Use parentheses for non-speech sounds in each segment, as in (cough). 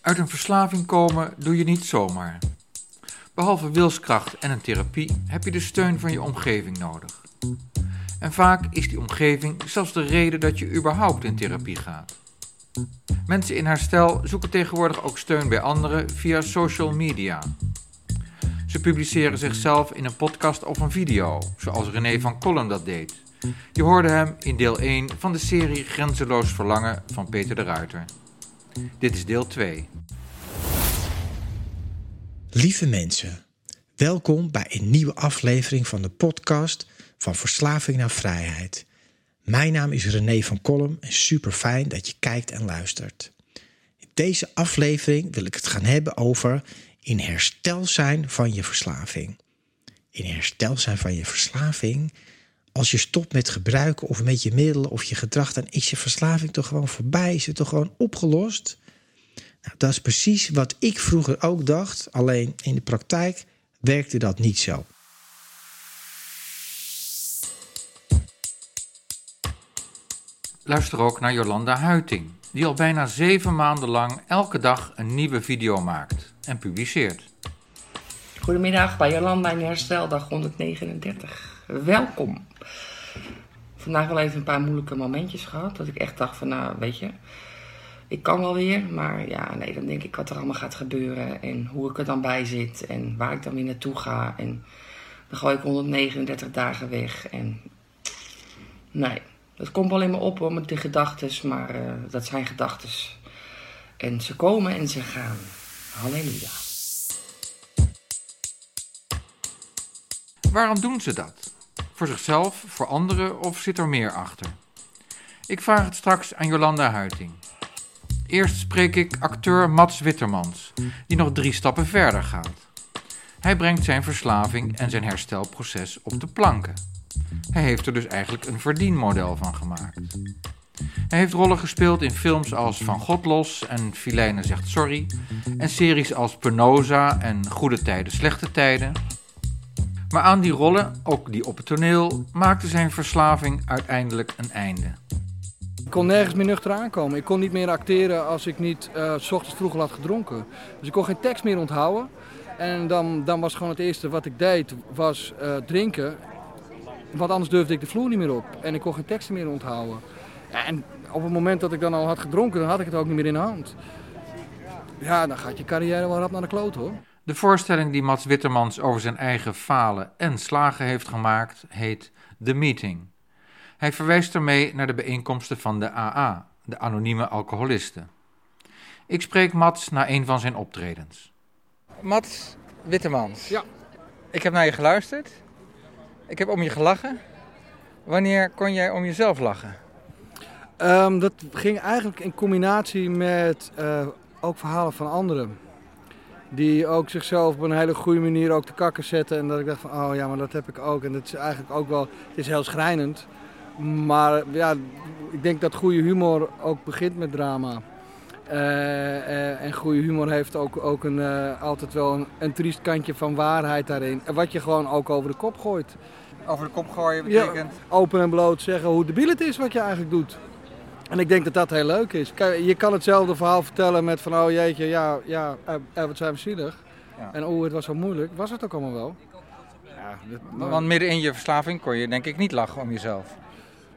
Uit een verslaving komen doe je niet zomaar. Behalve wilskracht en een therapie heb je de steun van je omgeving nodig. En vaak is die omgeving zelfs de reden dat je überhaupt in therapie gaat. Mensen in herstel zoeken tegenwoordig ook steun bij anderen via social media. Ze publiceren zichzelf in een podcast of een video, zoals René van Kolm dat deed. Je hoorde hem in deel 1 van de serie Grenzeloos Verlangen van Peter de Ruiter. Dit is deel 2. Lieve mensen, welkom bij een nieuwe aflevering van de podcast van Verslaving naar Vrijheid. Mijn naam is René van Kolm en super fijn dat je kijkt en luistert. In deze aflevering wil ik het gaan hebben over in herstel zijn van je verslaving. In herstel zijn van je verslaving, als je stopt met gebruiken of met je middelen of je gedrag, dan is je verslaving toch gewoon voorbij, is het toch gewoon opgelost. Nou, dat is precies wat ik vroeger ook dacht, alleen in de praktijk werkte dat niet zo. Luister ook naar Jolanda Huiting, die al bijna zeven maanden lang elke dag een nieuwe video maakt en publiceert. Goedemiddag bij Jolanda in hersteldag 139. Welkom. Vandaag wel even een paar moeilijke momentjes gehad. Dat ik echt dacht van nou weet je, ik kan wel weer. Maar ja, nee, dan denk ik wat er allemaal gaat gebeuren. En hoe ik er dan bij zit. En waar ik dan weer naartoe ga. En dan gooi ik 139 dagen weg. En nee, dat komt wel in me op hoor, met de gedachten. Maar uh, dat zijn gedachten. En ze komen en ze gaan. Halleluja. Waarom doen ze dat? Voor zichzelf, voor anderen of zit er meer achter? Ik vraag het straks aan Jolanda Huiting. Eerst spreek ik acteur Mats Wittermans, die nog drie stappen verder gaat. Hij brengt zijn verslaving en zijn herstelproces op de planken. Hij heeft er dus eigenlijk een verdienmodel van gemaakt. Hij heeft rollen gespeeld in films als Van God los en Filijnen zegt sorry, en series als Penosa en Goede tijden, slechte tijden. Maar aan die rollen, ook die op het toneel, maakte zijn verslaving uiteindelijk een einde. Ik kon nergens meer nuchter aankomen. Ik kon niet meer acteren als ik niet uh, s ochtends vroeg had gedronken. Dus ik kon geen tekst meer onthouden. En dan, dan was gewoon het eerste wat ik deed, was uh, drinken. Want anders durfde ik de vloer niet meer op. En ik kon geen teksten meer onthouden. En op het moment dat ik dan al had gedronken, dan had ik het ook niet meer in de hand. Ja, dan gaat je carrière wel rap naar de kloot hoor. De voorstelling die Mats Wittermans over zijn eigen falen en slagen heeft gemaakt, heet The Meeting. Hij verwijst ermee naar de bijeenkomsten van de AA, de anonieme alcoholisten. Ik spreek Mats na een van zijn optredens. Mats Wittemans. Ja. Ik heb naar je geluisterd. Ik heb om je gelachen. Wanneer kon jij om jezelf lachen? Um, dat ging eigenlijk in combinatie met uh, ook verhalen van anderen. Die ook zichzelf op een hele goede manier ook te kakken zetten. En dat ik dacht van, oh ja, maar dat heb ik ook. En dat is eigenlijk ook wel, het is heel schrijnend. Maar ja, ik denk dat goede humor ook begint met drama. Uh, uh, en goede humor heeft ook, ook een, uh, altijd wel een, een, triest kantje van waarheid daarin. En wat je gewoon ook over de kop gooit. Over de kop gooien betekent? Ja, open en bloot zeggen hoe debiel het is wat je eigenlijk doet. En ik denk dat dat heel leuk is. Je kan hetzelfde verhaal vertellen met van oh jeetje, ja, ja wat zijn we zielig. Ja. En oh, het was zo moeilijk. Was het ook allemaal wel. Ja, Want midden in je verslaving kon je denk ik niet lachen om jezelf.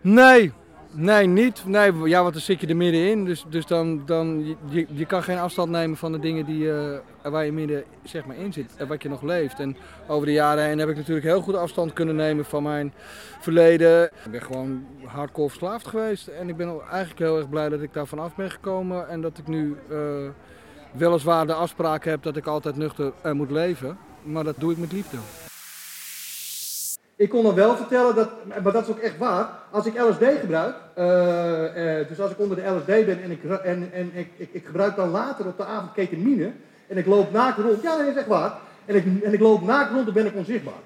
Nee, nee, niet. Nee, ja, want dan zit je er middenin. Dus, dus dan, dan je, je kan geen afstand nemen van de dingen die, uh, waar je midden zeg maar, in zit. En wat je nog leeft. En over de jaren heen heb ik natuurlijk heel goed afstand kunnen nemen van mijn verleden. Ik ben gewoon hardcore verslaafd geweest. En ik ben eigenlijk heel erg blij dat ik daar vanaf ben gekomen. En dat ik nu uh, weliswaar de afspraak heb dat ik altijd nuchter uh, moet leven. Maar dat doe ik met liefde. Ik kon dan wel vertellen, dat, maar dat is ook echt waar, als ik LSD gebruik, uh, uh, dus als ik onder de LSD ben en, ik, en, en ik, ik, ik, gebruik dan later op de avond ketamine en ik loop naakt rond, ja dat is echt waar, en ik, en ik loop naakt rond, dan ben ik onzichtbaar.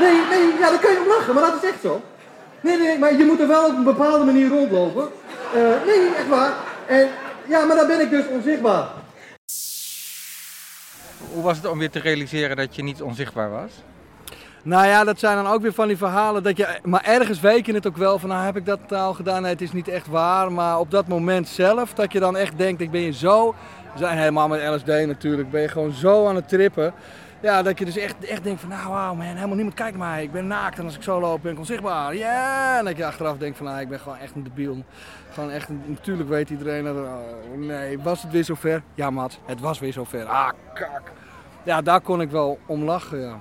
Nee, nee, ja, dan kun je om lachen, maar dat is echt zo. Nee, nee, maar je moet er wel op een bepaalde manier rondlopen. Uh, nee, echt waar. En, ja, maar dan ben ik dus onzichtbaar. Hoe was het om weer te realiseren dat je niet onzichtbaar was? Nou ja, dat zijn dan ook weer van die verhalen dat je... Maar ergens weet je het ook wel van, nou heb ik dat al gedaan? Het is niet echt waar. Maar op dat moment zelf, dat je dan echt denkt, ik ben je zo... We zijn helemaal met LSD natuurlijk, ben je gewoon zo aan het trippen. Ja, dat je dus echt, echt denkt van, nou wauw man, helemaal niemand kijkt mij. Ik ben naakt en als ik zo loop ben ik onzichtbaar. Ja, en dat je achteraf denkt van, nou ik ben gewoon echt een debiel. Gewoon echt, natuurlijk weet iedereen dat, oh, nee, was het weer zover? Ja Mats, het was weer zover. Ah, kak. Ja, daar kon ik wel om lachen, ja. Ja.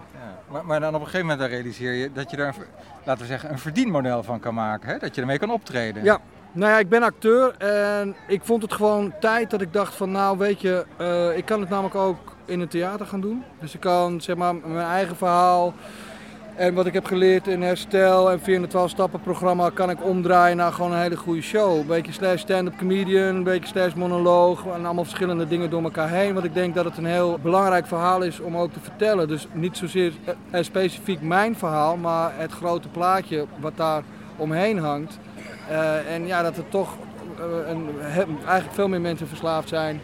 Maar, maar dan op een gegeven moment dan realiseer je dat je daar, een laten we zeggen, een verdienmodel van kan maken. Hè? Dat je ermee kan optreden. Ja, nou ja, ik ben acteur en ik vond het gewoon tijd dat ik dacht van nou weet je, eh, ik kan het namelijk ook in het theater gaan doen. Dus ik kan zeg maar mijn eigen verhaal en wat ik heb geleerd in herstel en 412 stappen programma kan ik omdraaien naar gewoon een hele goede show. Een beetje slash stand-up comedian, een beetje slash monoloog en allemaal verschillende dingen door elkaar heen. Want ik denk dat het een heel belangrijk verhaal is om ook te vertellen. Dus niet zozeer eh, specifiek mijn verhaal, maar het grote plaatje wat daar omheen hangt. Eh, en ja, dat er toch eh, een, eigenlijk veel meer mensen verslaafd zijn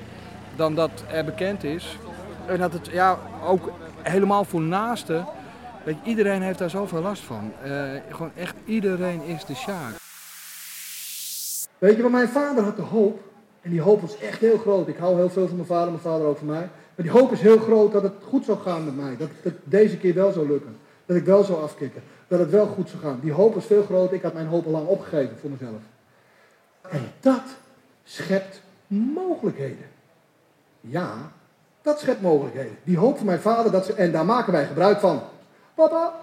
dan dat er bekend is. En dat het ja, ook helemaal voor naasten. Weet je, iedereen heeft daar zoveel last van. Eh, gewoon echt iedereen is de Sjaak. Weet je, maar mijn vader had de hoop. En die hoop was echt heel groot. Ik hou heel veel van mijn vader, mijn vader ook van mij. Maar die hoop is heel groot dat het goed zou gaan met mij. Dat het deze keer wel zou lukken. Dat ik wel zou afkicken. Dat het wel goed zou gaan. Die hoop was veel groter. Ik had mijn hoop al lang opgegeven voor mezelf. En dat schept mogelijkheden. Ja, dat schept mogelijkheden. Die hoop van mijn vader, dat ze, en daar maken wij gebruik van. Papa,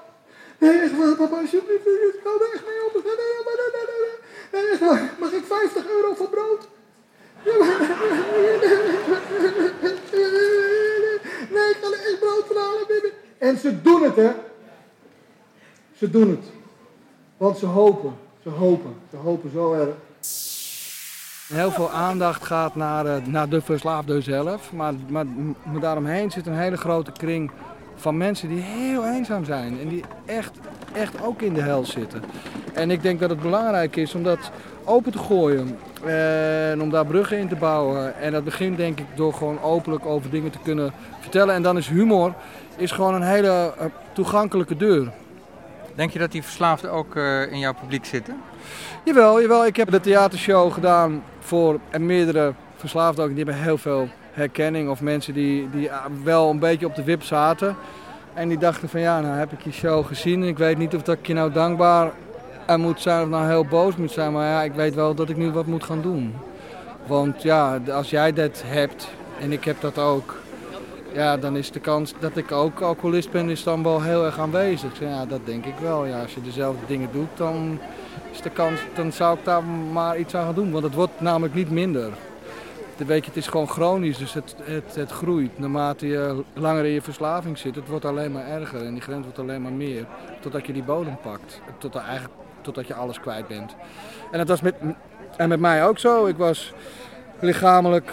nee, echt waar, papa, alsjeblieft, ik er echt mee op. Nee, nee, nee, nee, nee, nee. Mag ik 50 euro voor brood? (laughs) Nee, ik ga er echt brood van halen, baby. En ze doen het, hè. Ze doen het. Want ze hopen, ze hopen, ze hopen zo erg. Heel veel aandacht gaat naar, eh, naar de verslaafde zelf. Maar, maar, maar daaromheen zit een hele grote kring van mensen die heel eenzaam zijn. En die echt, echt ook in de hel zitten. En ik denk dat het belangrijk is om dat open te gooien. En om daar bruggen in te bouwen. En dat begint denk ik door gewoon openlijk over dingen te kunnen vertellen. En dan is humor is gewoon een hele eh, toegankelijke deur. Denk je dat die verslaafden ook eh, in jouw publiek zitten? Jawel, jawel. Ik heb de theatershow gedaan voor en meerdere verslaafden ook. Die hebben heel veel herkenning. Of mensen die, die ah, wel een beetje op de wip zaten. En die dachten van ja, nou heb ik je show gezien. En ik weet niet of dat ik je nou dankbaar aan moet zijn of nou heel boos moet zijn. Maar ja, ik weet wel dat ik nu wat moet gaan doen. Want ja, als jij dat hebt en ik heb dat ook. Ja, dan is de kans dat ik ook alcoholist ben, is dan wel heel erg aanwezig. Ja, dat denk ik wel. Ja, als je dezelfde dingen doet, dan is de kans, dan zou ik daar maar iets aan gaan doen. Want het wordt namelijk niet minder. Weet je, het is gewoon chronisch, dus het, het, het groeit. Naarmate je langer in je verslaving zit, het wordt alleen maar erger en die grens wordt alleen maar meer. Totdat je die bodem pakt. Tot, eigenlijk, totdat je alles kwijt bent. En dat was met, en met mij ook zo. Ik was lichamelijk,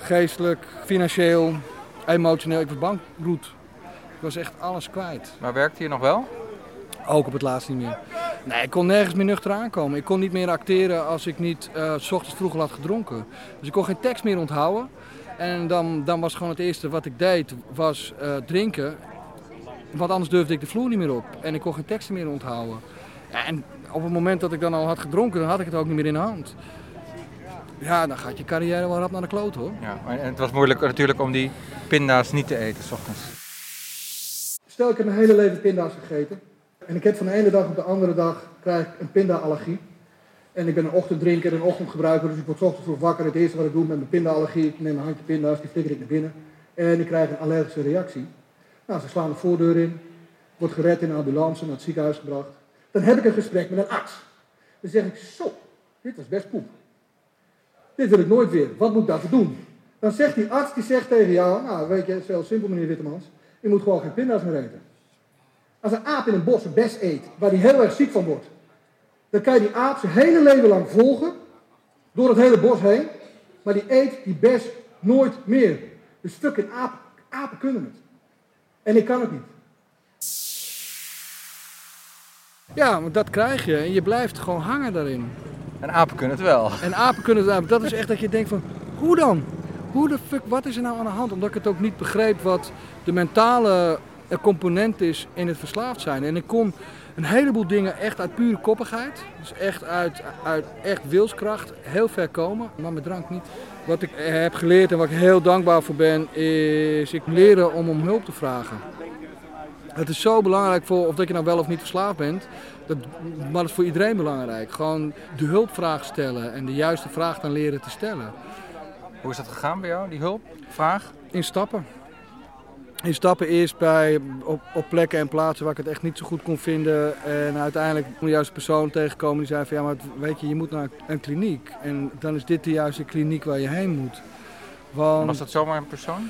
geestelijk, financieel, emotioneel. Ik was bankroet. Ik was echt alles kwijt. Maar werkte je nog wel? Ook op het laatst niet meer. Nee, ik kon nergens meer nuchter aankomen. Ik kon niet meer acteren als ik niet eh, s ochtends vroeg had gedronken. Dus ik kon geen tekst meer onthouden. En dan, dan was gewoon het eerste wat ik deed, was eh, drinken. Want anders durfde ik de vloer niet meer op. En ik kon geen teksten meer onthouden. Ja, en op het moment dat ik dan al had gedronken, dan had ik het ook niet meer in de hand. Ja, dan gaat je carrière wel rap naar de kloot hoor. Ja. En het was moeilijk natuurlijk om die pinda's niet te eten s ochtends. Stel, ik heb mijn hele leven pinda's gegeten. En ik heb van de ene dag op de andere dag krijg ik een pinda-allergie. En ik ben een ochtenddrinker en een ochtendgebruiker, dus ik word ochtends vroeg wakker. Het eerste wat ik doe met mijn pinda-allergie, ik neem een handje pinda's, die flikker ik naar binnen. En ik krijg een allergische reactie. Nou, ze slaan de voordeur in, wordt gered in een ambulance, naar het ziekenhuis gebracht. Dan heb ik een gesprek met een arts. Dan zeg ik, zo, dit was best poep. Dit wil ik nooit weer, wat moet ik daarvoor doen? Dan zegt die arts, die zegt tegen jou, nou weet je, het is heel simpel meneer Wittemans. Je moet gewoon geen pinda's meer eten. Als een aap in een bos een bes eet, waar hij heel erg ziek van wordt, dan kan je die aap zijn hele leven lang volgen, door het hele bos heen, maar die eet die bes nooit meer. Dus fucking aap, apen kunnen het. En ik kan het niet. Ja, maar dat krijg je en je blijft gewoon hangen daarin. En apen kunnen het wel. En apen kunnen het Dat is echt dat je denkt van, hoe dan? Hoe de fuck, wat is er nou aan de hand? Omdat ik het ook niet begreep wat de mentale een component is in het verslaafd zijn. En ik kon een heleboel dingen echt uit pure koppigheid, dus echt uit, uit echt wilskracht, heel ver komen, maar met drank niet. Wat ik heb geleerd en waar ik heel dankbaar voor ben, is ik leren om om hulp te vragen. Het is zo belangrijk voor of dat je nou wel of niet verslaafd bent, dat, maar dat is voor iedereen belangrijk. Gewoon de hulpvraag stellen en de juiste vraag dan leren te stellen. Hoe is dat gegaan bij jou, die hulpvraag? In stappen. In stappen eerst bij, op, op plekken en plaatsen waar ik het echt niet zo goed kon vinden. En uiteindelijk de juiste persoon tegenkomen die zei van ja, maar weet je, je moet naar een kliniek. En dan is dit de juiste kliniek waar je heen moet. Want... Was dat zomaar een persoon?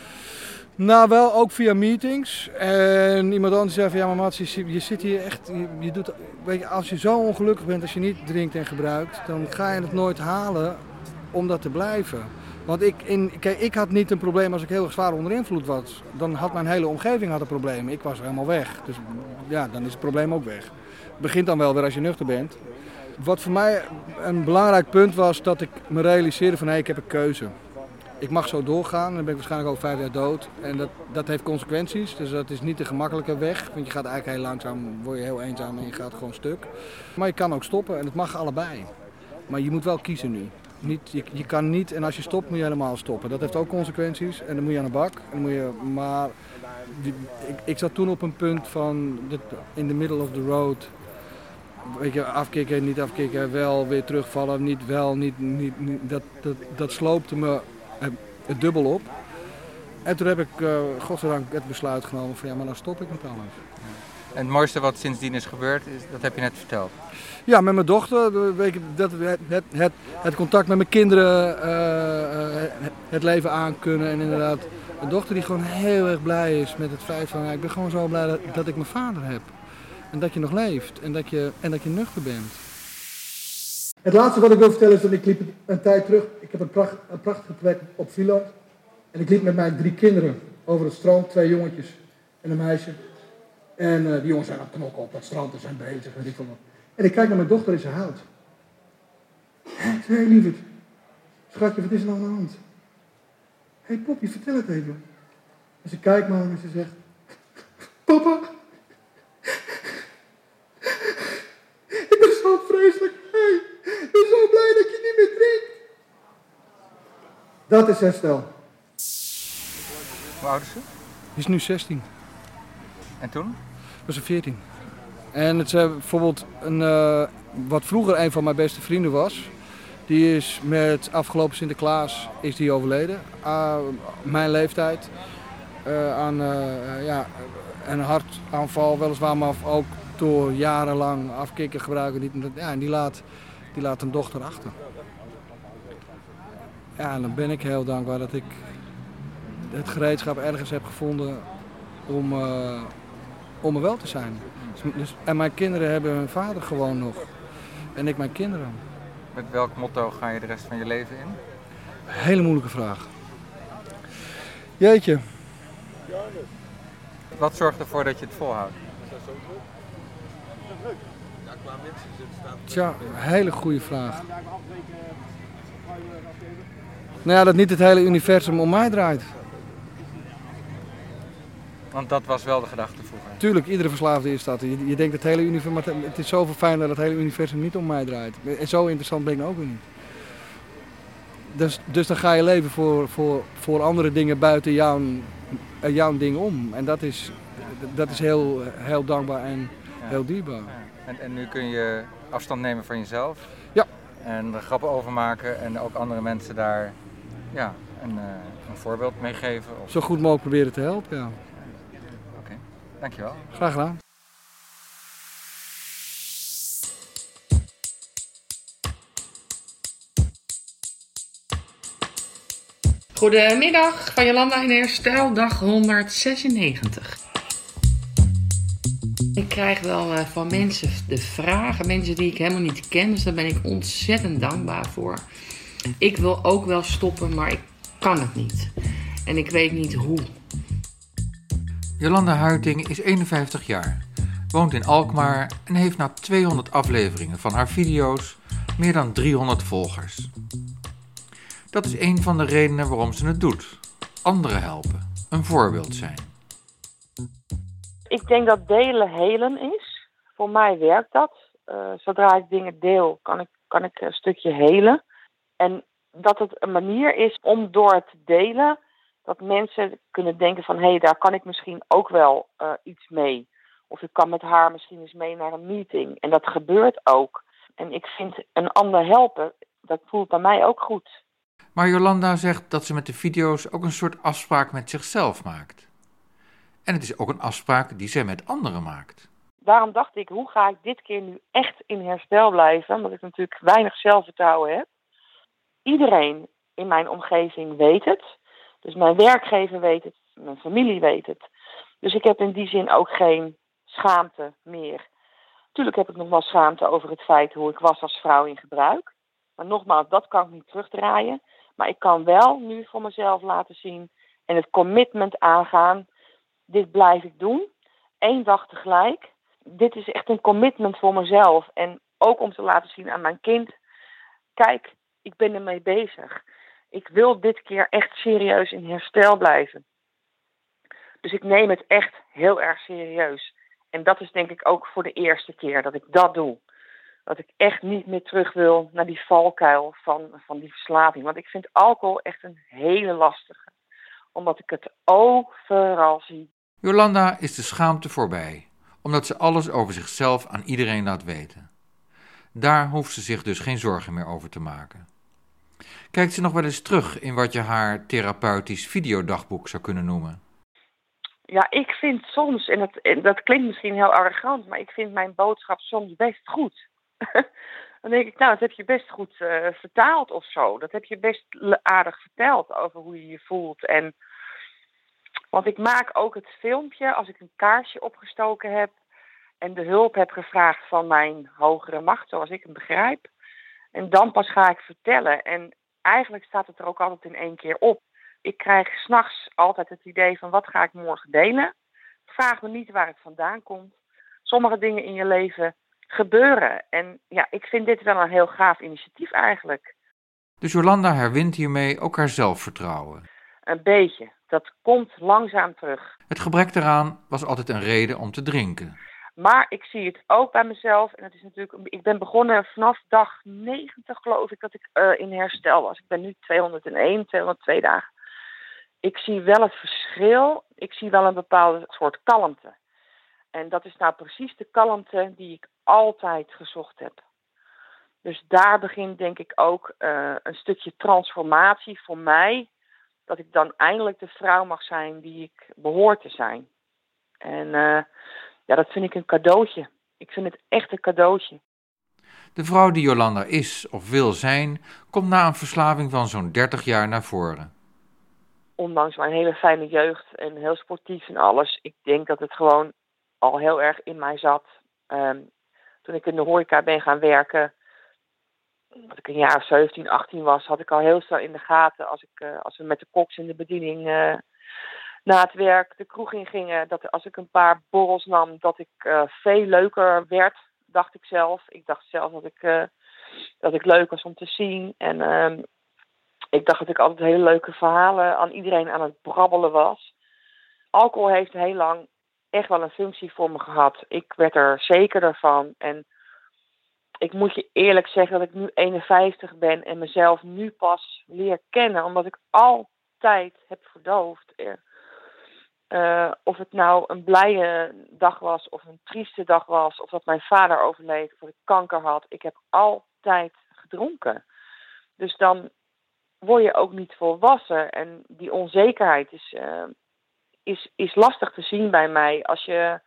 Nou, wel ook via meetings. En iemand anders zei van ja, maar Mats, je, je zit hier echt. Je, je, doet, weet je, als je zo ongelukkig bent als je niet drinkt en gebruikt, dan ga je het nooit halen om dat te blijven. Want ik, in, ik had niet een probleem als ik heel erg zwaar onder invloed was. Dan had mijn hele omgeving had een probleem. Ik was helemaal weg. Dus ja, dan is het probleem ook weg. Het begint dan wel weer als je nuchter bent. Wat voor mij een belangrijk punt was dat ik me realiseerde van hé, ik heb een keuze. Ik mag zo doorgaan, dan ben ik waarschijnlijk over vijf jaar dood. En dat, dat heeft consequenties, dus dat is niet de gemakkelijke weg. Want je gaat eigenlijk heel langzaam, word je heel eenzaam en je gaat gewoon stuk. Maar je kan ook stoppen en het mag allebei. Maar je moet wel kiezen nu. Niet, je, kan niet, en als je stopt moet je helemaal stoppen. Dat heeft ook consequenties en dan moet je aan de bak. En moet je, maar ik, ik zat toen op een punt van in the middle of the road. Weet je, niet afkicken, wel weer terugvallen, niet wel, niet, niet, dat, dat, dat sloopte me het dubbel op. En toen heb ik, uh, godzijdank, het besluit genomen van ja, maar dan stop ik met alles. En het mooiste wat sindsdien is gebeurd, is, dat heb je net verteld. Ja, met mijn dochter. Dat, het, het, het contact met mijn kinderen, uh, het leven aankunnen. En inderdaad, een dochter die gewoon heel erg blij is met het feit van... Ja, ik ben gewoon zo blij dat, dat, ik mijn vader heb. En dat je nog leeft en dat je, en dat je nuchter bent. Het laatste wat ik wil vertellen is dat ik liep een tijd terug. Ik heb een, pracht, een prachtige plek op Vlieland. En ik liep met mijn drie kinderen over het strand. Twee jongetjes en een meisje. En uh, die jongens zijn aan het knokken op dat strand en zijn bezig. En, ik en ik kijk naar mijn dochter en ze huilt. Ik zei, hé lieverd. Schatje, wat is er nou aan de hand? Hé hey, Poppy, vertel het even. En ze kijkt me en ze zegt, Papa, ik ben zo vreselijk blij. Ik ben zo blij dat je niet meer drinkt. Dat is herstel. Hoe oud is ze? Die is nu 16. En toen? Was ze 14. En het is bijvoorbeeld een, uh, wat vroeger een van mijn beste vrienden was. Die is met afgelopen Sinterklaas is die overleden. Uh, mijn leeftijd. Uh, aan ja, een hartaanval weliswaar, maar ook door jarenlang afkikken gebruiken. Niet, ja, en die laat, die laat een dochter achter. Ja, en dan ben ik heel dankbaar dat ik het gereedschap ergens heb gevonden om, om er wel te zijn. Dus, en mijn kinderen hebben hun vader gewoon nog. En ik mijn kinderen. Met welk motto ga je de rest van je leven in? Hele moeilijke vraag. Jeetje. Wat zorgt ervoor dat je het volhoudt? Tja, hele goede vraag. Nou ja, dat niet het hele universum om mij draait. Want dat was wel de gedachte vroeger. Tuurlijk, iedere verslaafde is dat. Je, je denkt het hele universum, maar het is zoveel fijn dat het hele universum niet om mij draait. En zo interessant ben ik ook weer niet. Dus, dus dan ga je leven voor, voor, voor andere dingen buiten jouw, jouw ding om. En dat is, dat is heel, heel dankbaar en ja. heel dierbaar. Ja. En, en nu kun je afstand nemen van jezelf. Ja. En er grappen over maken en ook andere mensen daar ja, een, uh, een voorbeeld mee geven. Of... Zo goed mogelijk proberen te helpen, ja. Dankjewel. Graag gedaan. Goedemiddag, van Jolanda in Herstel, dag 196. Ik krijg wel uh, van mensen de vragen, mensen die ik helemaal niet ken, dus daar ben ik ontzettend dankbaar voor. Ik wil ook wel stoppen, maar ik kan het niet. En ik weet niet hoe. Jolanda Huiting is 51 jaar, woont in Alkmaar en heeft na 200 afleveringen van haar video's meer dan 300 volgers. Dat is een van de redenen waarom ze het doet. Anderen helpen, een voorbeeld zijn. Ik denk dat delen helen is. Voor mij werkt dat. Uh, zodra ik dingen deel, kan ik, kan ik een stukje helen. En dat het een manier is om door het delen, dat mensen kunnen denken van hé, hey, daar kan ik misschien ook wel uh, iets mee. Of ik kan met haar misschien eens mee naar een meeting. En dat gebeurt ook. En ik vind een ander helpen, dat voelt bij mij ook goed. Maar Jolanda zegt dat ze met de video's ook een soort afspraak met zichzelf maakt. En het is ook een afspraak die zij met anderen maakt. Daarom dacht ik, hoe ga ik dit keer nu echt in herstel blijven? Omdat ik natuurlijk weinig zelfvertrouwen heb. Iedereen in mijn omgeving weet het. Dus mijn werkgever weet het, mijn familie weet het. Dus ik heb in die zin ook geen schaamte meer. Tuurlijk heb ik nog wel schaamte over het feit hoe ik was als vrouw in gebruik. Maar nogmaals, dat kan ik niet terugdraaien. Maar ik kan wel nu voor mezelf laten zien en het commitment aangaan. Dit blijf ik doen. Eén dag tegelijk. Dit is echt een commitment voor mezelf. En ook om te laten zien aan mijn kind. Kijk, ik ben ermee bezig. Ik wil dit keer echt serieus in herstel blijven. Dus ik neem het echt heel erg serieus. En dat is denk ik ook voor de eerste keer dat ik dat doe. Dat ik echt niet meer terug wil naar die valkuil van, van die verslaving. Want ik vind alcohol echt een hele lastige. Omdat ik het overal zie. Jolanda is de schaamte voorbij. Omdat ze alles over zichzelf aan iedereen laat weten. Daar hoeft ze zich dus geen zorgen meer over te maken. Kijkt ze nog wel eens terug in wat je haar therapeutisch videodagboek zou kunnen noemen? Ja, ik vind soms, en dat, dat klinkt misschien heel arrogant, maar ik vind mijn boodschap soms best goed. (laughs) Dan denk ik, nou, dat heb je best goed uh, vertaald of zo. Dat heb je best aardig verteld over hoe je je voelt. En, want ik maak ook het filmpje als ik een kaarsje opgestoken heb en de hulp heb gevraagd van mijn hogere macht, zoals ik hem begrijp. En dan pas ga ik vertellen. En eigenlijk staat het er ook altijd in één keer op. Ik krijg s'nachts altijd het idee van wat ga ik morgen delen. Vraag me niet waar het vandaan komt. Sommige dingen in je leven gebeuren. En ja, ik vind dit wel een heel gaaf initiatief eigenlijk. Dus Jolanda herwint hiermee ook haar zelfvertrouwen? Een beetje. Dat komt langzaam terug. Het gebrek daaraan was altijd een reden om te drinken. Maar ik zie het ook bij mezelf. En het is natuurlijk, ik ben begonnen vanaf dag 90 geloof ik dat ik uh, in herstel was. Ik ben nu 201, 202 dagen. Ik zie wel het verschil. Ik zie wel een bepaalde soort kalmte. En dat is nou precies de kalmte die ik altijd gezocht heb. Dus daar begint denk ik ook uh, een stukje transformatie voor mij. Dat ik dan eindelijk de vrouw mag zijn die ik behoor te zijn. En uh, ja, dat vind ik een cadeautje. Ik vind het echt een cadeautje. De vrouw die Jolanda is of wil zijn, komt na een verslaving van zo'n 30 jaar naar voren. Ondanks mijn hele fijne jeugd en heel sportief en alles, ik denk dat het gewoon al heel erg in mij zat. Um, toen ik in de horeca ben gaan werken, dat ik een jaar of 17, 18 was, had ik al heel snel in de gaten als, ik, uh, als we met de koks in de bediening uh, na het werk de kroeg in gingen, dat als ik een paar borrels nam, dat ik uh, veel leuker werd, dacht ik zelf. Ik dacht zelf dat ik, dat ik leuk was om te zien. En ehm, ik dacht dat ik altijd hele leuke verhalen aan iedereen aan het brabbelen was. Alcohol heeft heel lang echt wel een functie voor me gehad. Ik werd er zeker van. En ik moet je eerlijk zeggen dat ik nu 51 ben en mezelf nu pas leer kennen, omdat ik altijd heb verdoofd. Uh, of het nou een blije dag was of een trieste dag was, of dat mijn vader overleed of dat ik kanker had. Ik heb altijd gedronken. Dus dan word je ook niet volwassen. En die onzekerheid is, uh, is, is lastig te zien bij mij. Als je,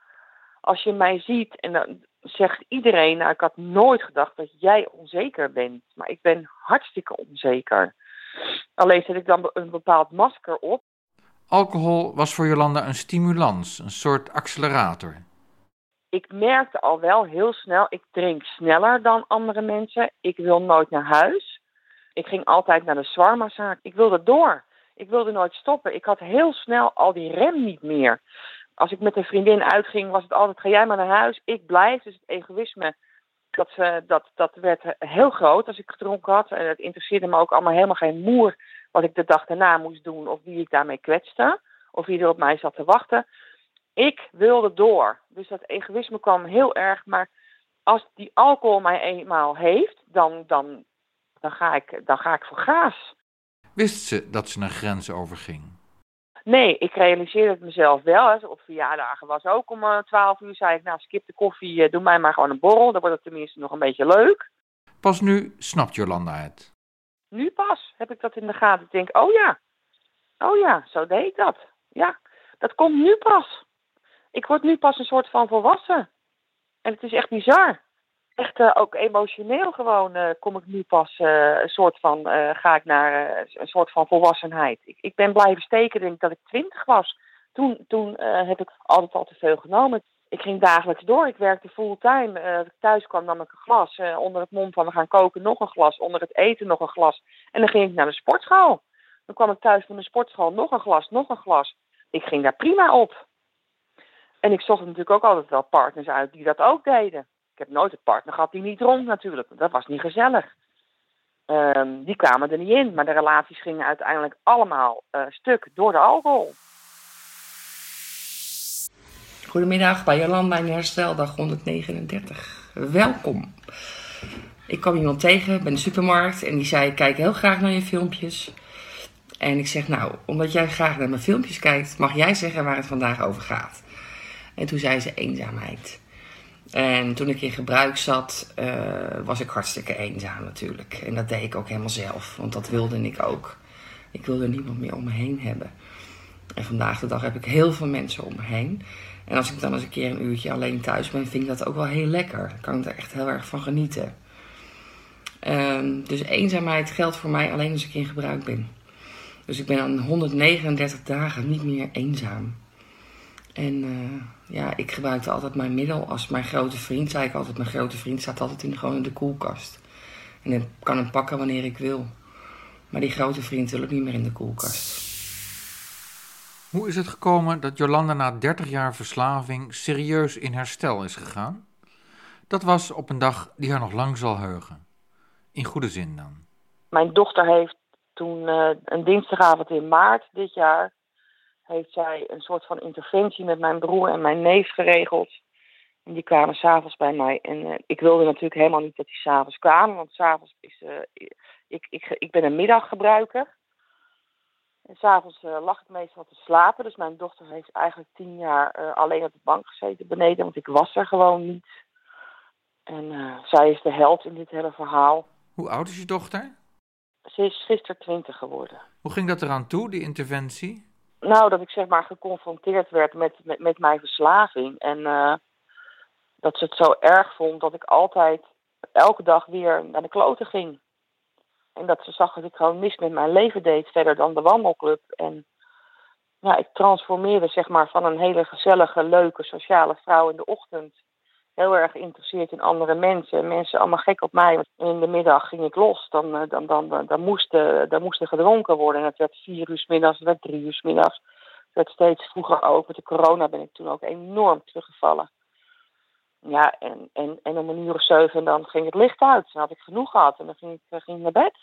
als je mij ziet en dan zegt iedereen, nou ik had nooit gedacht dat jij onzeker bent. Maar ik ben hartstikke onzeker. Alleen zet ik dan een bepaald masker op. Alcohol was voor Jolanda een stimulans, een soort accelerator. Ik merkte al wel heel snel, ik drink sneller dan andere mensen. Ik wil nooit naar huis. Ik ging altijd naar de zwarmazaak. Ik wilde door. Ik wilde nooit stoppen. Ik had heel snel al die rem niet meer. Als ik met een vriendin uitging, was het altijd: ga jij maar naar huis, ik blijf. Dus het egoïsme, dat, uh, dat, dat werd heel groot als ik gedronken had. En het interesseerde me ook allemaal helemaal geen moer wat ik de dag daarna moest doen of wie ik daarmee kwetste. Of wie er op mij zat te wachten. Ik wilde door. Dus dat egoïsme kwam heel erg. Maar als die alcohol mij eenmaal heeft, dan, dan, dan, ga, ik, dan ga ik voor gaas. Wist ze dat ze een grens overging? Nee, ik realiseerde het mezelf wel. Hè. Op verjaardagen was ook om uh, 12 uur. Zei ik, nou skip de koffie, uh, doe mij maar gewoon een borrel. Dan wordt het tenminste nog een beetje leuk. Pas nu snapt Jolanda het. Nu pas heb ik dat in de gaten. Ik denk, oh ja, oh ja, zo deed ik dat. Ja, dat komt nu pas. Ik word nu pas een soort van volwassen. En het is echt bizar. Echt uh, ook emotioneel gewoon uh, kom ik nu pas uh, een soort van, ga ik naar een soort van volwassenheid. Ik, ik ben blijven steken denk ik dat ik twintig was. Toen, toen heb ik altijd al te veel genomen. Ik ging dagelijks door. Ik werkte fulltime. ik thuis kwam nam ik een glas. onder het mom van we gaan koken nog een glas. Onder het eten nog een glas. En dan ging ik naar de sportschool. Dan kwam ik thuis van de sportschool nog een glas, nog een glas. Ik ging daar prima op. En ik zocht natuurlijk ook altijd wel partners uit die dat ook deden. Ik heb nooit een partner gehad die niet dronk natuurlijk. Dat was niet gezellig. Um, die kwamen er niet in. Maar de relaties gingen uiteindelijk allemaal uh, stuk door de alcohol. Goedemiddag bij Jolanda in hersteldag 139. Welkom. Ik kwam iemand tegen bij de supermarkt en die zei: Ik kijk heel graag naar je filmpjes. En ik zeg: Nou, omdat jij graag naar mijn filmpjes kijkt, mag jij zeggen waar het vandaag over gaat. En toen zei ze eenzaamheid. En toen ik in gebruik zat, uh, was ik hartstikke eenzaam natuurlijk. En dat deed ik ook helemaal zelf, want dat wilde ik ook. Ik wilde niemand meer om me heen hebben. En vandaag de dag heb ik heel veel mensen om me heen. En als ik dan eens een keer een uurtje alleen thuis ben, vind ik dat ook wel heel lekker. Dan kan ik er echt heel erg van genieten. Um, dus eenzaamheid geldt voor mij alleen als ik in gebruik ben. Dus ik ben aan 139 dagen niet meer eenzaam. En uh, ja, ik gebruikte altijd mijn middel als mijn grote vriend. Zei ik altijd, mijn grote vriend staat altijd in, gewoon in de koelkast. En ik kan hem pakken wanneer ik wil. Maar die grote vriend wil ook niet meer in de koelkast. Hoe is het gekomen dat Jolanda na 30 jaar verslaving serieus in herstel is gegaan? Dat was op een dag die haar nog lang zal heugen. In goede zin dan. Mijn dochter heeft toen uh, een dinsdagavond in maart dit jaar heeft zij een soort van interventie met mijn broer en mijn neef geregeld. En die kwamen s'avonds bij mij. En uh, ik wilde natuurlijk helemaal niet dat die s'avonds kwamen. Want s'avonds is... Uh, ik, ik, ik ben een middaggebruiker. En s'avonds uh, lag ik meestal te slapen. Dus mijn dochter heeft eigenlijk tien jaar alleen op de bank gezeten beneden. Want ik was er gewoon niet. En zij is de held in dit hele verhaal. Hoe oud is je dochter? Ze is gisteren twintig geworden. Hoe ging dat eraan toe, die interventie? Nou, dat ik zeg maar geconfronteerd werd met, met, met mijn verslaving. En dat ze het zo erg vond dat ik altijd elke dag weer naar de kloten ging. En dat ze zag dat ik gewoon mis met mijn leven deed, verder dan de wandelclub. En ja, ik transformeerde zeg maar van een hele gezellige, leuke, sociale vrouw in de ochtend heel erg geïnteresseerd in andere mensen. Mensen allemaal gek op mij. En in de middag ging ik los. Dan, eh, dan, dan, dan, dan, moest, moest er gedronken worden. En het werd vier uur middags, het werd drie uur middags. Het werd steeds vroeger ook. Met de corona ben ik toen ook enorm teruggevallen. Ja, en, en, en om een uur of zeven en dan ging het licht uit. Dan had ik genoeg gehad en dan ging ik, eh, ging naar bed.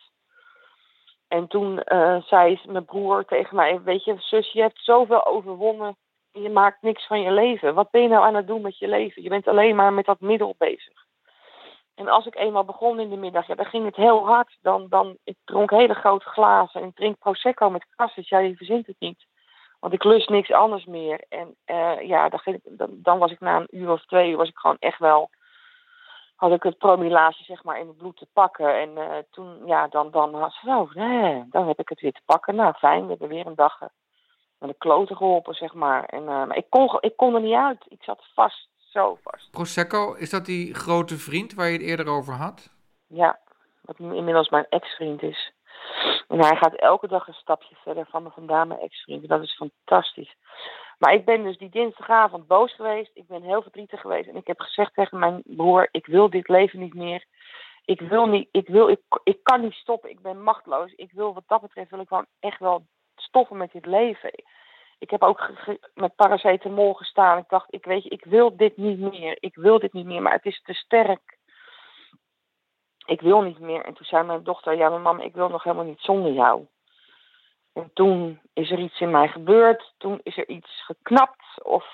En toen uh, zei mijn broer tegen mij, weet je, zus, je hebt zoveel overwonnen je maakt niks van je leven. Wat ben je nou aan het doen met je leven? Je bent alleen maar met dat middel bezig. En als ik eenmaal begon in de middag, ja, dan ging het heel hard. Dan, dan, ik dronk hele grote glazen en drink Prosecco met kassis. Ja, je verzint het niet. Want ik lust niks anders meer. En uh, ja, dan, dan, was ik na een uur of twee uur was ik gewoon echt wel... Had ik het promillage zeg maar in het bloed te pakken. En uh, toen, ja, dan, dan was het zo, nee, dan heb ik het weer te pakken. Nou, fijn, we hebben weer een dag naar de kloten geholpen, zeg maar. En, uh, maar ik kon, ik kon er niet uit. Ik zat vast, zo vast. Prosecco, is dat die grote vriend waar je het eerder over had? Ja, wat nu inmiddels mijn ex-vriend is. En hij gaat elke dag een stapje verder van me vandaan, mijn ex-vriend. Dat is fantastisch. Maar ik ben dus die dinsdagavond boos geweest. Ik ben heel verdrietig geweest. En ik heb gezegd tegen mijn broer, ik wil dit leven niet meer. Ik wil niet, ik wil, ik, ik kan niet stoppen. Ik ben machteloos. Ik wil wat dat betreft, wil ik gewoon echt wel stoppen met dit leven. Ik heb ook met paracetamol gestaan. Ik dacht, ik weet je, ik wil dit niet meer. Ik wil dit niet meer, maar het is te sterk. Ik wil niet meer. En toen zei mijn dochter, ja, mijn mam, ik wil nog helemaal niet zonder jou. En toen is er iets in mij gebeurd. Toen is er iets geknapt. Of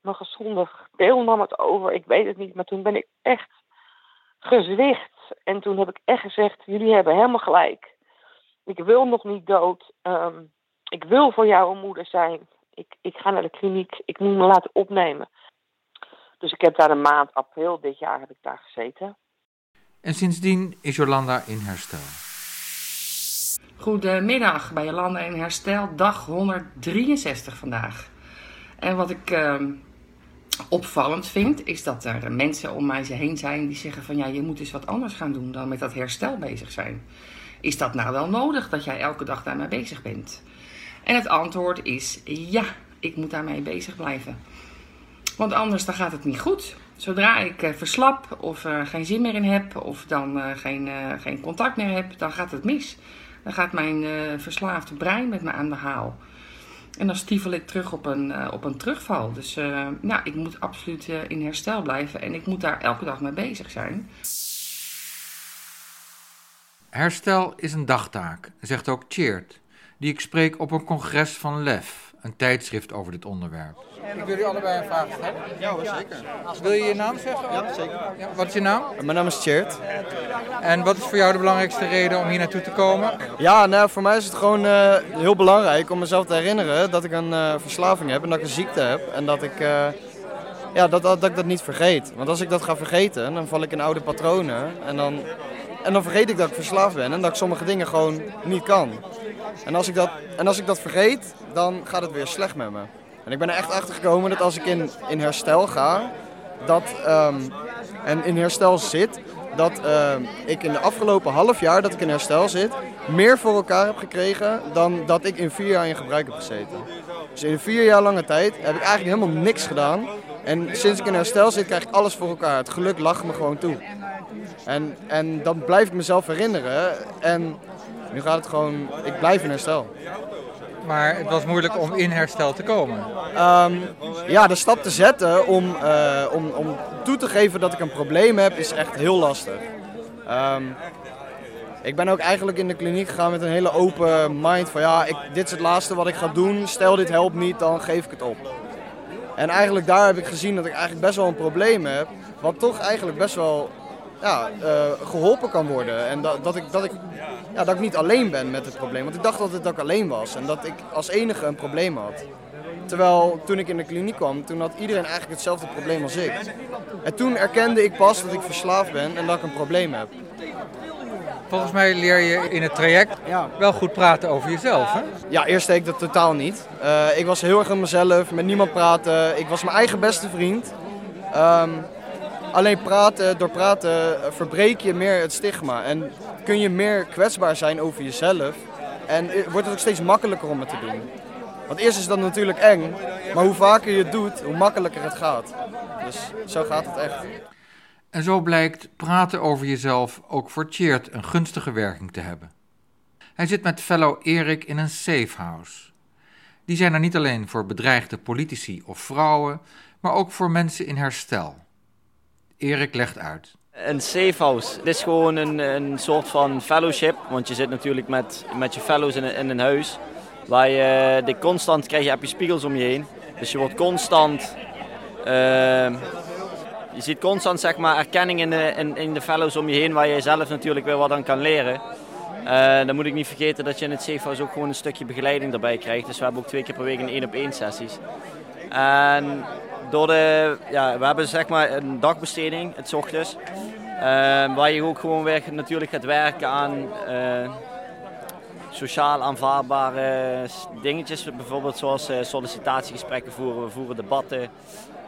mijn gezonde deel nam het over. Ik weet het niet, maar toen ben ik echt gezwicht. En toen heb ik echt gezegd, jullie hebben helemaal gelijk. Ik wil nog niet dood. Ehm, ik wil voor jou een moeder zijn. Ik, ik ga naar de kliniek. Ik moet me laten opnemen. Dus ik heb daar een maand, april dit jaar, heb ik daar gezeten. En sindsdien is Jolanda in herstel. Goedemiddag bij Jolanda in Herstel, dag 163 vandaag. En wat ik ehm, opvallend vind, is dat er mensen om mij heen zijn die zeggen van ja, je moet eens wat anders gaan doen dan met dat herstel bezig zijn. Is dat nou wel nodig dat jij elke dag daarmee bezig bent? En het antwoord is ja, ik moet daarmee bezig blijven. Want anders dan gaat het niet goed. Zodra ik uh, verslap of uh, geen zin meer in heb of dan uh, geen, geen contact meer heb, dan gaat het mis. Dan gaat mijn verslaafde brein met me aan de haal. En dan stiefel ik terug op een, op een terugval. Dus nou, ik moet absoluut in herstel blijven en ik moet daar elke dag mee bezig zijn. Herstel is een dagtaak, zegt ook Cheert, die ik spreek op een congres van LEF, een tijdschrift over dit onderwerp. Ik wil u allebei een vraag stellen. Ja hoor, zeker. Wil je je naam zeggen? Ja, zeker. Ja, wat is je naam? Mijn naam is Chert. En wat is voor jou de belangrijkste reden om hier naartoe te komen? Ja, nou, voor mij is het gewoon uh, heel belangrijk om mezelf te herinneren dat ik een uh, verslaving heb en dat ik een ziekte heb. En dat ik, uh, ja, dat, dat, dat ik dat niet vergeet. Want als ik dat ga vergeten, dan val ik in oude patronen. En dan, en dan vergeet ik dat ik verslaafd ben en dat ik sommige dingen gewoon niet kan. En als ik dat, en als ik dat vergeet, dan gaat het weer slecht met me. En ik ben er echt achter gekomen dat als ik in, in herstel ga, dat, um, en in herstel zit, dat uh, ik in de afgelopen half jaar dat ik in herstel zit, meer voor elkaar heb gekregen dan dat ik in vier jaar in gebruik heb gezeten. Dus in vier jaar lange tijd heb ik eigenlijk helemaal niks gedaan. En sinds ik in herstel zit, krijg ik alles voor elkaar. Het geluk lacht me gewoon toe. En, en dan blijf ik mezelf herinneren. En nu gaat het gewoon, ik blijf in herstel. Maar het was moeilijk om in herstel te komen. Um, ja, de stap te zetten om, uh, om, om toe te geven dat ik een probleem heb, is echt heel lastig. Um, ik ben ook eigenlijk in de kliniek gegaan met een hele open mind van ja, ik, dit is het laatste wat ik ga doen. Stel dit helpt niet, dan geef ik het op. En eigenlijk daar heb ik gezien dat ik eigenlijk best wel een probleem heb. Wat toch eigenlijk best wel ja, uh, geholpen kan worden. En dat, dat, ik, dat, ik, ja, dat ik niet alleen ben met het probleem. Want ik dacht altijd dat ik alleen was en dat ik als enige een probleem had. Terwijl toen ik in de kliniek kwam, toen had iedereen eigenlijk hetzelfde probleem als ik. En toen erkende ik pas dat ik verslaafd ben en dat ik een probleem heb. Volgens mij leer je in het traject ja. wel goed praten over jezelf, hè? Ja, eerst deed ik dat totaal niet. Uh, ik was heel erg aan mezelf, met niemand praten. Ik was mijn eigen beste vriend. Um, alleen praten, door praten verbreek je meer het stigma. En kun je meer kwetsbaar zijn over jezelf. En wordt het ook steeds makkelijker om het te doen. Want eerst is dat natuurlijk eng, maar hoe vaker je het doet, hoe makkelijker het gaat. Dus zo gaat het echt. En zo blijkt praten over jezelf ook voor Cheert een gunstige werking te hebben. Hij zit met fellow Erik in een safe house. Die zijn er niet alleen voor bedreigde politici of vrouwen, maar ook voor mensen in herstel. Erik legt uit. Een safe house, is gewoon een, een soort van fellowship, want je zit natuurlijk met, met je fellows in, in een huis. Waar je de constant krijg je, heb je spiegels om je heen. Dus je wordt constant. Uh, je ziet constant zeg maar, erkenning in de, in, in de fellows om je heen, waar je zelf natuurlijk weer wat aan kan leren. Uh, dan moet ik niet vergeten dat je in het safehouse ook gewoon een stukje begeleiding erbij krijgt. Dus we hebben ook twee keer per week een één op één sessies. En door de, ja, we hebben zeg maar een dagbesteding, het ochtends. Uh, waar je ook gewoon weer natuurlijk gaat werken aan uh, sociaal aanvaardbare dingetjes. Bijvoorbeeld zoals sollicitatiegesprekken voeren, we voeren debatten.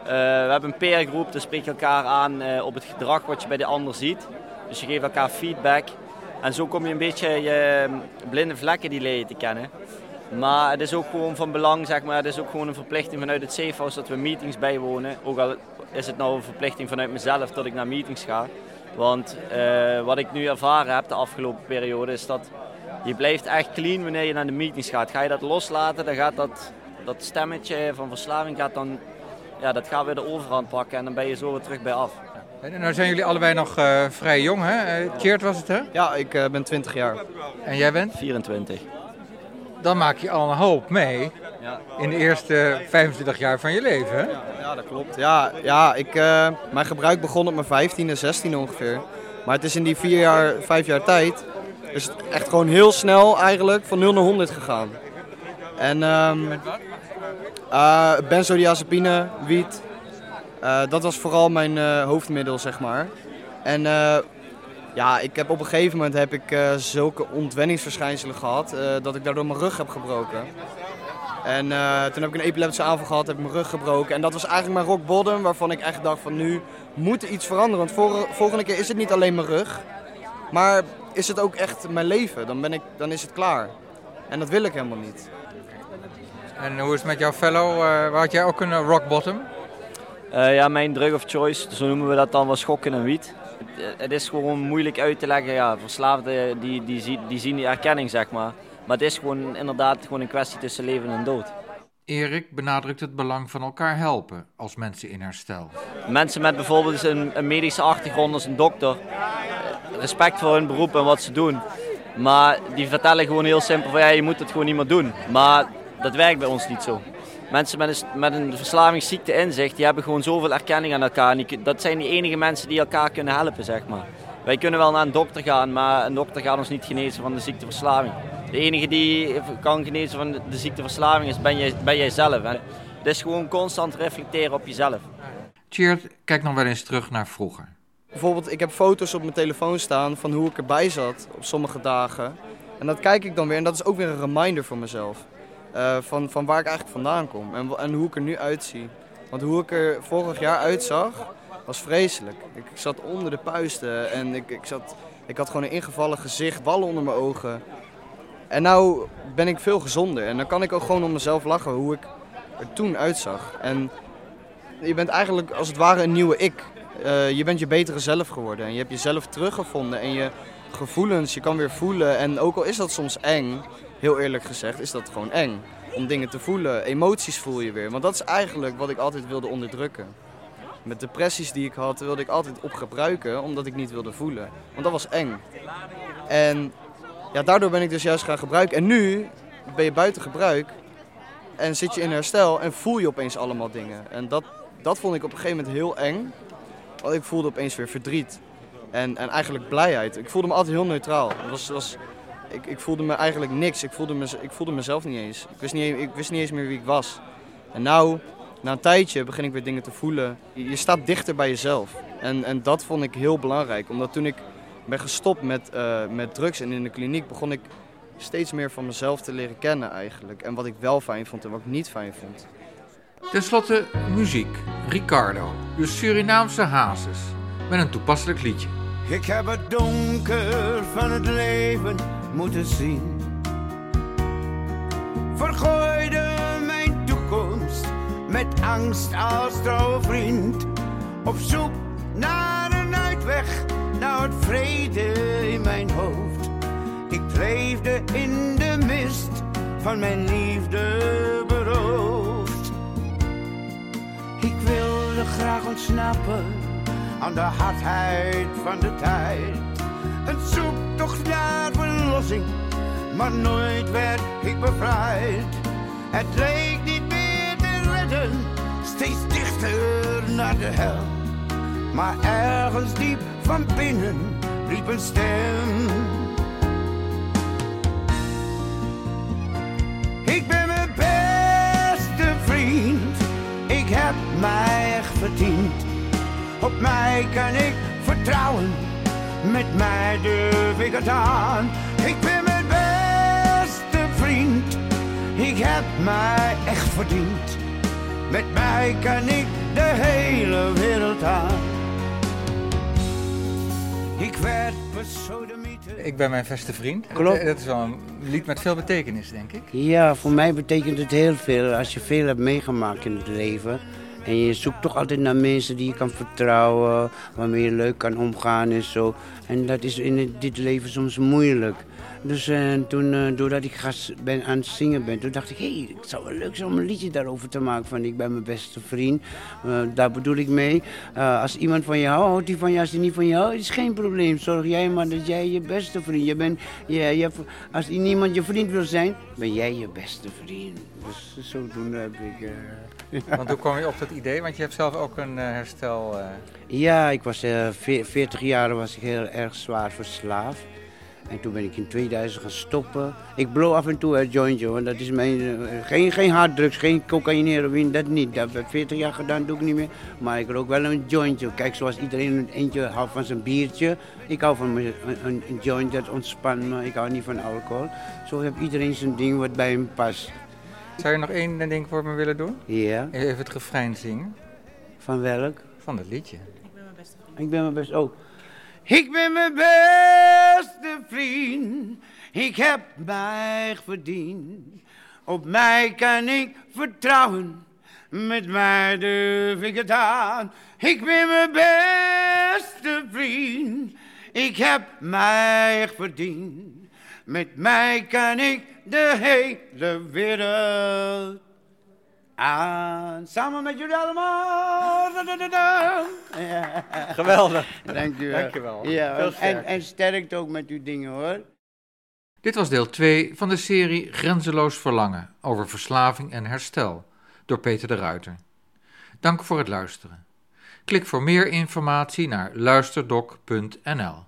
Uh, we hebben een peergroep, daar spreek je elkaar aan uh, op het gedrag wat je bij de ander ziet. Dus je geeft elkaar feedback. En zo kom je een beetje je blinde vlekken die leer je te kennen. Maar het is ook gewoon van belang, zeg maar, het is ook gewoon een verplichting vanuit het safehouse dat we meetings bijwonen. Ook al is het nou een verplichting vanuit mezelf dat ik naar meetings ga. Want uh, wat ik nu ervaren heb de afgelopen periode is dat je blijft echt clean wanneer je naar de meetings gaat. Ga je dat loslaten, dan gaat dat, dat stemmetje van verslaving gaat dan, ja, dat gaat weer de overhand pakken en dan ben je zo weer terug bij af. En nou zijn jullie allebei nog uh, vrij jong, hè? Uh, Cheert was het, hè? Ja, ik uh, ben 20 jaar. En jij bent? 24. Dan maak je al een hoop mee ja. in de eerste 25 jaar van je leven, hè? Ja, dat klopt. Ja, ja ik, uh, mijn gebruik begon op mijn 15e, 16 ongeveer. Maar het is in die vier jaar, vijf jaar tijd is het echt gewoon heel snel eigenlijk van 0 naar 100 gegaan. En um, Met wat? Uh, benzodiazepine, wiet. Uh, dat was vooral mijn uh, hoofdmiddel, zeg maar. En ja, ik heb op een gegeven moment heb ik zulke ontwenningsverschijnselen gehad dat ik daardoor mijn rug heb gebroken. En toen heb ik een epileptische aanval gehad, heb ik mijn rug gebroken. En dat was eigenlijk mijn rock bottom, waarvan ik echt dacht van nu moet er iets veranderen. Want volgende keer is het niet alleen mijn rug, maar is het ook echt mijn leven. Dan, ben ik, dan is het klaar. En dat wil ik helemaal niet. En hoe is het met jouw fellow? Uh, had jij ook een rock bottom? Uh, ja, mijn drug of choice, zo noemen we dat dan wel schokken en wiet. Het, het, is gewoon moeilijk uit te leggen. Ja, verslaafden die, die, die zien die erkenning, zeg maar. Maar het is gewoon inderdaad gewoon een kwestie tussen leven en dood. Erik benadrukt het belang van elkaar helpen als mensen in herstel. Mensen met bijvoorbeeld een, een medische achtergrond als een dokter, respect voor hun beroep en wat ze doen. Maar die vertellen gewoon heel simpel van ja, je moet het gewoon niet meer doen. Maar dat werkt bij ons niet zo. Mensen met een, met een verslavingsziekte inzicht, die hebben gewoon zoveel erkenning aan elkaar. Die, dat zijn die enige mensen die elkaar kunnen helpen, zeg maar. Wij kunnen wel naar een dokter gaan, maar een dokter gaat ons niet genezen van de ziekteverslaving. De enige die kan genezen van de ziekteverslaving is ben jij, ben jij zelf. Het is gewoon constant reflecteren op jezelf. Cheert, kijk nog wel eens terug naar vroeger. Bijvoorbeeld, ik heb foto's op mijn telefoon staan van hoe ik erbij zat op sommige dagen. En dat kijk ik dan weer en dat is ook weer een reminder voor mezelf. Uh, van, van waar ik eigenlijk vandaan kom en, en hoe ik er nu uitzie. Want hoe ik er vorig jaar uitzag, was vreselijk. Ik, zat onder de puisten en ik, ik, zat, ik had gewoon een ingevallen gezicht, ballen onder mijn ogen. En nu ben ik veel gezonder en dan kan ik ook gewoon om mezelf lachen hoe ik er toen uitzag. En je bent eigenlijk als het ware een nieuwe ik. Uh, je bent je betere zelf geworden en je hebt jezelf teruggevonden en je gevoelens, je kan weer voelen. En ook al is dat soms eng, heel eerlijk gezegd, is dat gewoon eng. Om dingen te voelen, emoties voel je weer. Want dat is eigenlijk wat ik altijd wilde onderdrukken. Met depressies die ik had, wilde ik altijd op gebruiken, omdat ik niet wilde voelen. Want dat was eng. En ja, daardoor ben ik dus juist gaan gebruiken. En nu ben je buiten gebruik en zit je in herstel en voel je opeens allemaal dingen. En dat, dat vond ik op een gegeven moment heel eng. Want ik voelde opeens weer verdriet. En, en eigenlijk blijheid. Ik voelde me altijd heel neutraal. Het was, was, ik, ik voelde me eigenlijk niks. Ik voelde, me, ik voelde mezelf niet eens. Ik wist niet, ik wist niet eens meer wie ik was. En nou, na een tijdje begin ik weer dingen te voelen. Je, je staat dichter bij jezelf. En, en dat vond ik heel belangrijk. Omdat toen ik ben gestopt met, uh, met drugs en in de kliniek begon ik steeds meer van mezelf te leren kennen eigenlijk. En wat ik wel fijn vond en wat ik niet fijn vond. Ten slotte muziek. Ricardo, de Surinaamse hazes. Met een toepasselijk liedje. Ik heb het donker van het leven moeten zien. Vergooide mijn toekomst met angst als trouwvriend. Op zoek naar een uitweg, naar het vrede in mijn hoofd. Ik leefde in de mist van mijn liefde beroofd. Ik wilde graag ontsnappen aan de hardheid van de tijd. Een zoektocht naar verlossing, maar nooit werd ik bevrijd. Het leek niet meer te redden, steeds dichter naar de hel. Maar ergens diep van binnen riep een stem. Ik ben mijn beste vriend, ik heb mij echt verdiend op mij kan ik vertrouwen, met mij durf ik het aan. Ik ben mijn beste vriend, ik heb mij echt verdiend. Met mij kan ik de hele wereld aan. Ik werd besodemieter. Ik ben mijn beste vriend. Klopt. Dat is wel een lied met veel betekenis, denk ik. Ja, voor mij betekent het heel veel. Als je veel hebt meegemaakt in het leven en je zoekt toch altijd naar mensen die je kan vertrouwen, waarmee je leuk kan omgaan en zo. En dat is in dit leven soms moeilijk. Dus uh, toen, uh, doordat ik ben, aan het zingen ben, toen dacht ik, hé, hey, het zou wel leuk zijn om een liedje daarover te maken. Van ik ben mijn beste vriend. Uh, daar bedoel ik mee. als iemand van je houdt, hij van je. Als hij niet van je houdt, is geen probleem. Zorg jij maar dat jij je beste vriend. Je bent, je, je, als niemand je vriend wil zijn, ben jij je beste vriend. Dus zodoende heb ik... (laughs) Want hoe kwam je op dat idee? Want je hebt zelf ook een uh, herstel... Uh... Ja, ik was uh, 40 jaar was ik heel erg zwaar verslaafd. En toen ben ik in 2000 gaan stoppen. Ik blow af en toe een jointje, want dat is mijn... geen, geen harddrugs, geen cocaïne, heroïne, dat niet. Dat heb ik 40 jaar gedaan, doe ik niet meer. Maar ik rook wel een jointje. Kijk, zoals iedereen een eentje houdt van zijn biertje. Ik hou van een, een, een joint, dat ontspan me. Ik hou niet van alcohol. Zo heeft iedereen zijn ding wat bij hem past. Zou je nog één ding voor me willen doen? Ja. Even het refrein zingen. Van welk? Van het liedje. Ik ben mijn beste vriend. Ik ben mijn beste... Oh. Ik ben mijn beste vriend. Ik heb mij verdiend. Op mij kan ik vertrouwen. Met mij durf ik het aan. Ik ben mijn beste vriend. Ik heb mij verdiend. Met mij kan ik de hele wereld aan. Samen met jullie allemaal. Ja. Geweldig. Dank u wel. Dank je wel. Ja, en, en sterkt ook met uw dingen hoor. Dit was deel 2 van de serie Grenzeloos Verlangen over verslaving en herstel door Peter de Ruiter. Dank voor het luisteren. Klik voor meer informatie naar luisterdoc.nl.